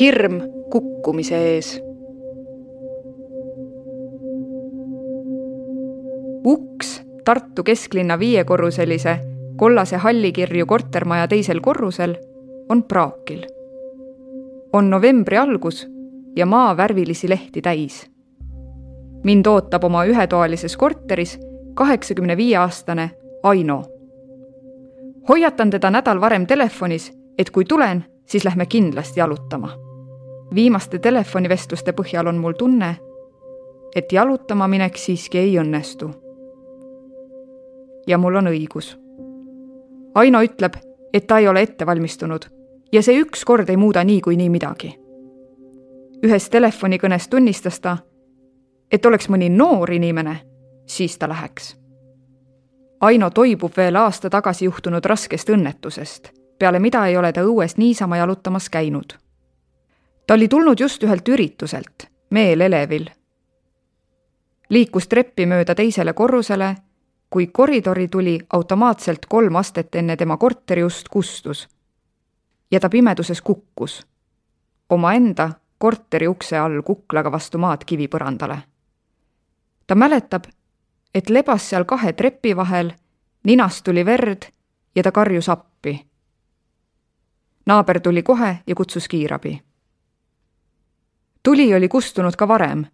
hirm kukkumise ees. uks Tartu kesklinna viiekorruselise kollase hallikirju kortermaja teisel korrusel on praakil. on novembri algus ja maa värvilisi lehti täis. mind ootab oma ühetoalises korteris kaheksakümne viie aastane Aino. hoiatan teda nädal varem telefonis, et kui tulen, siis lähme kindlasti jalutama. viimaste telefonivestluste põhjal on mul tunne, et jalutama minek siiski ei õnnestu. ja mul on õigus. Aino ütleb, et ta ei ole ette valmistunud ja see ükskord ei muuda niikuinii midagi. ühes telefonikõnes tunnistas ta, et oleks mõni noor inimene, siis ta läheks. Aino toibub veel aasta tagasi juhtunud raskest õnnetusest, peale mida ei ole ta õues niisama jalutamas käinud. ta oli tulnud just ühelt ürituselt, meelelevil. liikus treppi mööda teisele korrusele, kui koridori tuli automaatselt kolm astet enne tema korteri ust kustus ja ta pimeduses kukkus omaenda korteri ukse all kuklaga vastu maad kivipõrandale. ta mäletab, et lebas seal kahe trepi vahel, ninast tuli verd ja ta karjus appi. Naaber tuli kohe ja kutsus kiirabi. tuli oli kustunud ka varem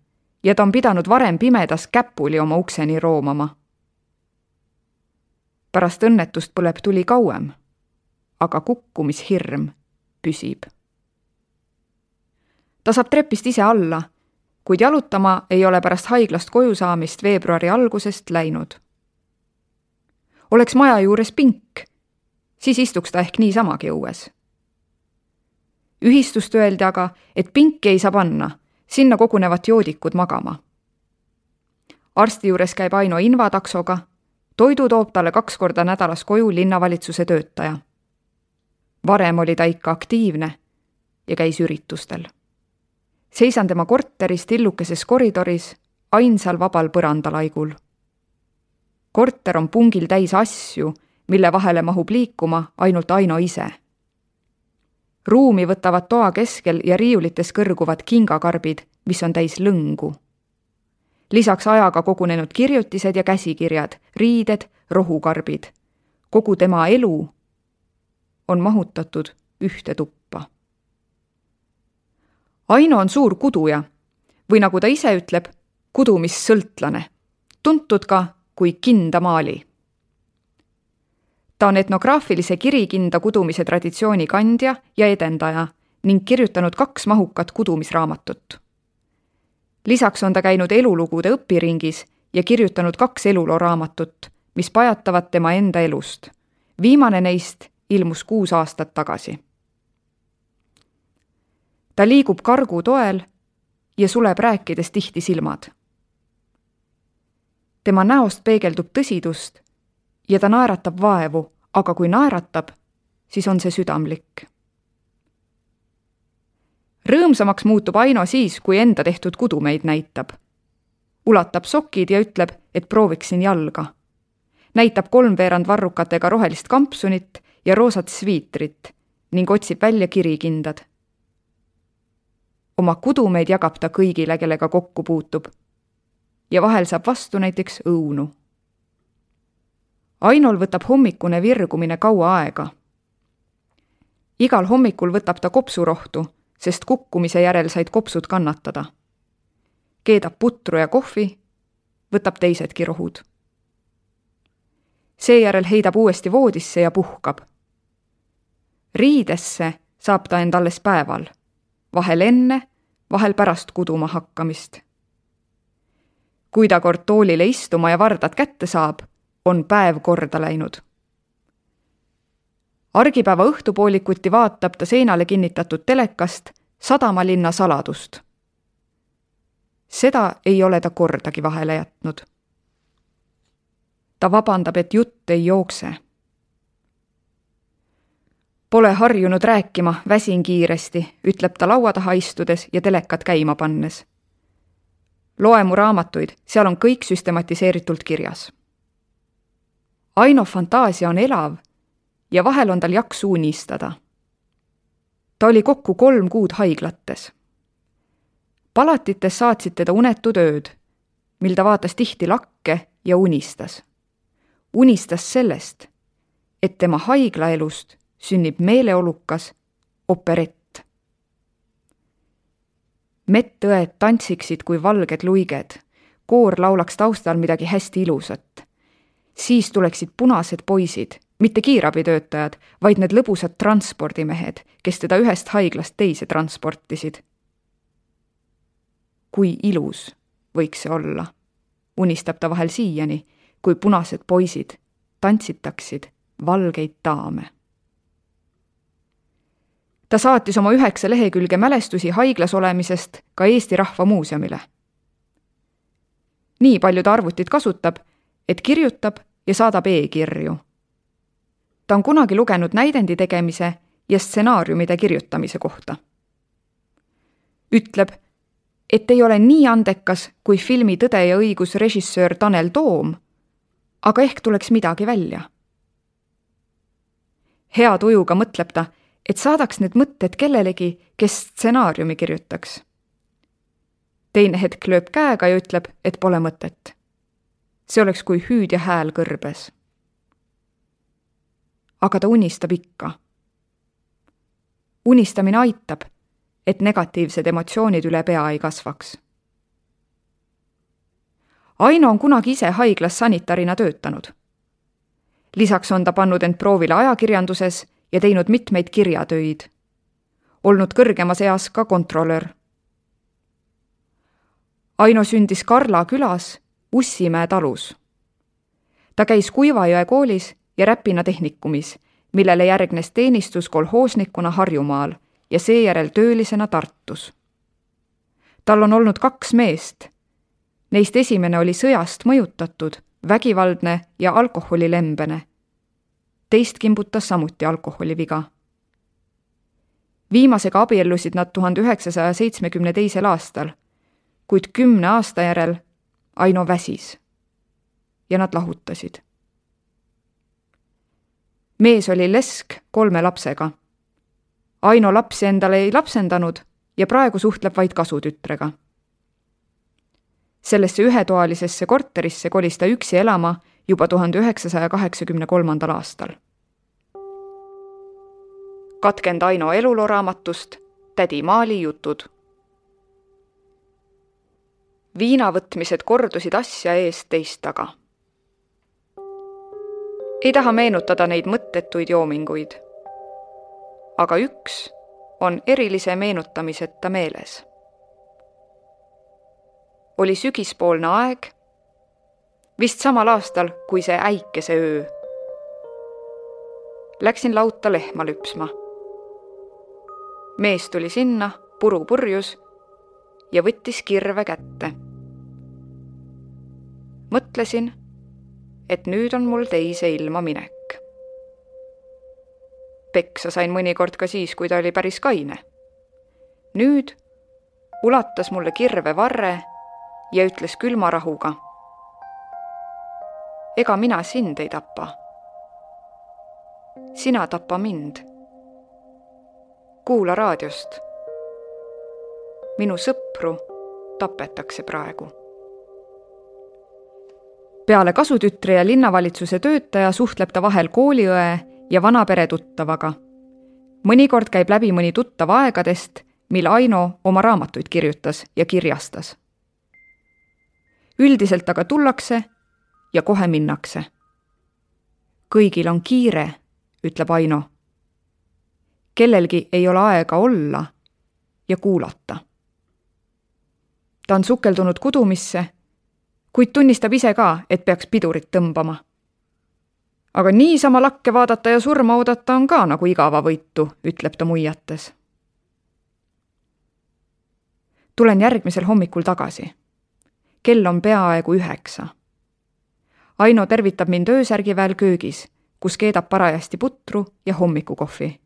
ja ta on pidanud varem pimedas käpuli oma ukseni roomama. pärast õnnetust põleb tuli kauem aga kukkumishirm püsib. ta saab trepist ise alla, kuid jalutama ei ole pärast haiglast koju saamist veebruari algusest läinud. oleks maja juures pink, siis istuks ta ehk niisamagi õues. Ühistust öeldi aga, et pinki ei saa panna, sinna kogunevad joodikud magama. arsti juures käib Aino invataksoga, toidu toob talle kaks korda nädalas koju linnavalitsuse töötaja varem oli ta ikka aktiivne ja käis üritustel. seisan tema korteris tillukeses koridoris, ainsal vabal põrandalaigul. korter on pungil täis asju, mille vahele mahub liikuma ainult Aino ise. Ruumi võtavad toa keskel ja riiulites kõrguvad kingakarbid, mis on täis lõngu. lisaks ajaga kogunenud kirjutised ja käsikirjad, riided, rohukarbid. kogu tema elu on mahutatud ühte tuppa. Aino on suur kuduja või nagu ta ise ütleb, kudumissõltlane, tuntud ka kui kindamaali. Ta on etnograafilise kirikinda kudumise traditsiooni kandja ja edendaja ning kirjutanud kaks mahukat kudumisraamatut. lisaks on ta käinud elulugude õpiringis ja kirjutanud kaks elulooraamatut, mis pajatavad tema enda elust. viimane neist ilmus kuus aastat tagasi. ta liigub kargu toel ja suleb rääkides tihti silmad. tema näost peegeldub tõsidust ja ta naeratab vaevu, aga kui naeratab, siis on see südamlik. rõõmsamaks muutub Aino siis, kui enda tehtud kudumeid näitab. ulatab sokid ja ütleb, et prooviksin jalga. näitab kolmveerand varrukatega rohelist kampsunit ja roosat sviitrit ning otsib välja kirikindad. oma kudumeid jagab ta kõigile, kellega kokku puutub. ja vahel saab vastu näiteks õunu. Ainol võtab hommikune virgumine kaua aega. igal hommikul võtab ta kopsurohtu, sest kukkumise järel said kopsud kannatada. keedab putru ja kohvi, võtab teisedki rohud seejärel heidab uuesti voodisse ja puhkab riidesse saab ta end alles päeval, vahel enne, vahel pärast kuduma hakkamist. kui ta kord toolile istuma ja vardad kätte saab, on päev korda läinud. argipäeva õhtupoolikuti vaatab ta seinale kinnitatud telekast Sadamalinna saladust. seda ei ole ta kordagi vahele jätnud. ta vabandab, et jutt ei jookse Pole harjunud rääkima, väsin kiiresti, ütleb ta laua taha istudes ja telekat käima pannes. loe mu raamatuid, seal on kõik süstematiseeritult kirjas. Aino fantaasia on elav ja vahel on tal jaksu unistada. ta oli kokku kolm kuud haiglates. palatites saatsid teda unetud ööd, mil ta vaatas tihti lakke ja unistas. unistas sellest, et tema haiglaelust sünnib meeleolukas operett. medõed tantsiksid kui valged luiged, koor laulaks taustal midagi hästi ilusat. Siis tuleksid punased poisid mitte kiirabitöötajad, vaid need lõbusad transpordimehed, kes teda ühest haiglast teise transportisid. kui ilus võiks see olla, unistab ta vahel siiani, kui punased poisid tantsitaksid valgeid daame. ta saatis oma üheksa lehekülge mälestusi haiglas olemisest ka Eesti Rahva Muuseumile. nii palju ta arvutit kasutab, et kirjutab ja saadab e-kirju ta on kunagi lugenud näidendi tegemise ja stsenaariumide kirjutamise kohta. ütleb, et ei ole nii andekas kui filmi Tõde ja õigus režissöör Tanel Toom, aga ehk tuleks midagi välja. hea tujuga mõtleb ta, et saadaks need mõtted kellelegi, kes stsenaariumi kirjutaks. teine hetk lööb käega ja ütleb, et pole mõtet. See oleks kui hüüdja hääl kõrbes aga ta unistab ikka. unistamine aitab, et negatiivsed emotsioonid üle pea ei kasvaks. Aino on kunagi ise haiglas sanitarina töötanud. lisaks on ta pannud end proovile ajakirjanduses ja teinud mitmeid kirjatöid. olnud kõrgemas eas ka kontrolör. Aino sündis Karla külas Ussimäe talus. ta käis Kuivajõe koolis ja Räpina tehnikumis, millele järgnes teenistus kolhoosnikuna Harjumaal ja seejärel töölisena Tartus. tal on olnud kaks meest. Neist esimene oli sõjast mõjutatud, vägivaldne ja alkoholilembene. teist kimbutas samuti alkoholiviga. viimasega abiellusid nad tuhande üheksasaja seitsmekümne teisel aastal, kuid kümne aasta järel Aino väsis ja nad lahutasid mees oli lesk kolme lapsega. Aino lapsi endale ei lapsendanud ja praegu suhtleb vaid kasutütrega. sellesse ühetoalisesse korterisse kolis ta üksi elama juba tuhande üheksasaja kaheksakümne kolmandal aastal. katkend Aino eluloo raamatust Tädi Maali jutud. Viinavõtmised kordusid asja eest teist taga ei taha meenutada neid mõttetuid joominguid. aga üks on erilise meenutamiseta meeles. oli sügispoolne aeg, vist samal aastal kui see äikeseöö. Läksin lauta lehma lüpsma. mees tuli sinna, puru purjus ja võttis kirve kätte. Mõtlesin et nüüd on mul teise ilma minek. peksa sain mõnikord ka siis, kui ta oli päris kaine. nüüd ulatas mulle kirve varre ja ütles külma rahuga. ega mina sind ei tapa. sina tapa mind. kuula raadiost. minu sõpru tapetakse praegu peale kasutütre ja linnavalitsuse töötaja suhtleb ta vahel kooliõe ja vanapere tuttavaga. mõnikord käib läbi mõni tuttav aegadest, mil Aino oma raamatuid kirjutas ja kirjastas. üldiselt aga tullakse ja kohe minnakse. kõigil on kiire, ütleb Aino. kellelgi ei ole aega olla ja kuulata. ta on sukeldunud kudumisse kuid tunnistab ise ka, et peaks pidurit tõmbama. aga niisama lakke vaadata ja surma oodata on ka nagu igavavõitu, ütleb ta muiates. tulen järgmisel hommikul tagasi. kell on peaaegu üheksa. Aino tervitab mind öösärgiväel köögis, kus keedab parajasti putru ja hommikukohvi.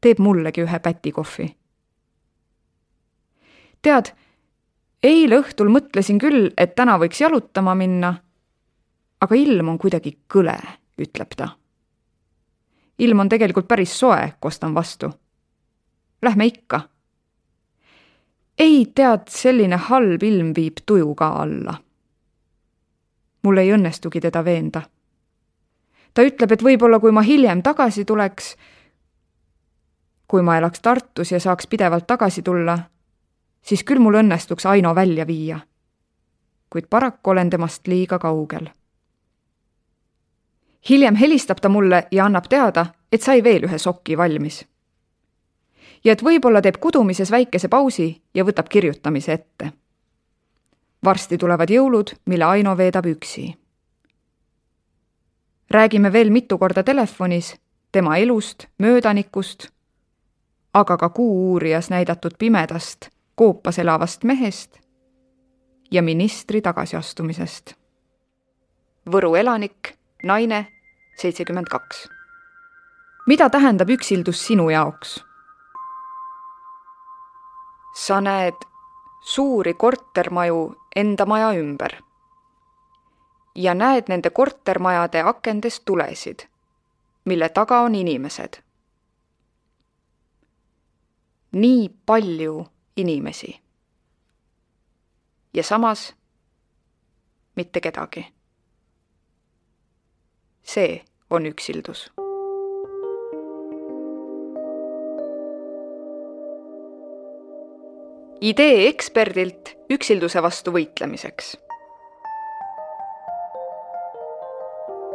teeb mullegi ühe pätikohvi. tead eile õhtul mõtlesin küll, et täna võiks jalutama minna, aga ilm on kuidagi kõle, ütleb ta. ilm on tegelikult päris soe, kostan vastu. lähme ikka. ei, tead, selline halb ilm viib tuju ka alla. mul ei õnnestugi teda veenda. ta ütleb, et võib-olla kui ma hiljem tagasi tuleks, kui ma elaks Tartus ja saaks pidevalt tagasi tulla, siis küll mul õnnestuks Aino välja viia. kuid paraku olen temast liiga kaugel. hiljem helistab ta mulle ja annab teada, et sai veel ühe soki valmis. ja et võib-olla teeb kudumises väikese pausi ja võtab kirjutamise ette. varsti tulevad jõulud, mille Aino veedab üksi. räägime veel mitu korda telefonis tema elust, möödanikust aga ka Kuu-uurijas näidatud pimedast, koopas elavast mehest ja ministri tagasiastumisest. Võru elanik, naine, seitsekümmend kaks. mida tähendab üksildus sinu jaoks? sa näed suuri kortermaju enda maja ümber ja näed nende kortermajade akendest tulesid, mille taga on inimesed nii palju inimesi. ja samas mitte kedagi. see on üksildus. idee eksperdilt üksilduse vastu võitlemiseks.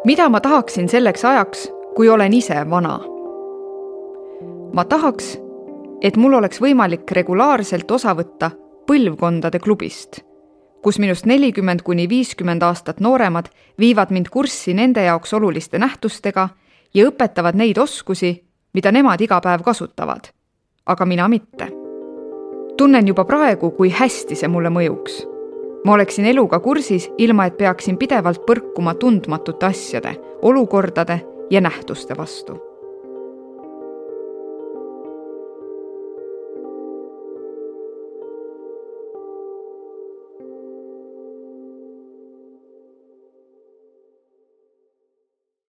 mida ma tahaksin selleks ajaks, kui olen ise vana? ma tahaks et mul oleks võimalik regulaarselt osa võtta põlvkondade klubist, kus minust nelikümmend kuni viiskümmend aastat nooremad viivad mind kurssi nende jaoks oluliste nähtustega ja õpetavad neid oskusi, mida nemad iga päev kasutavad, aga mina mitte. tunnen juba praegu, kui hästi see mulle mõjuks. ma oleksin eluga kursis, ilma et peaksin pidevalt põrkuma tundmatute asjade, olukordade ja nähtuste vastu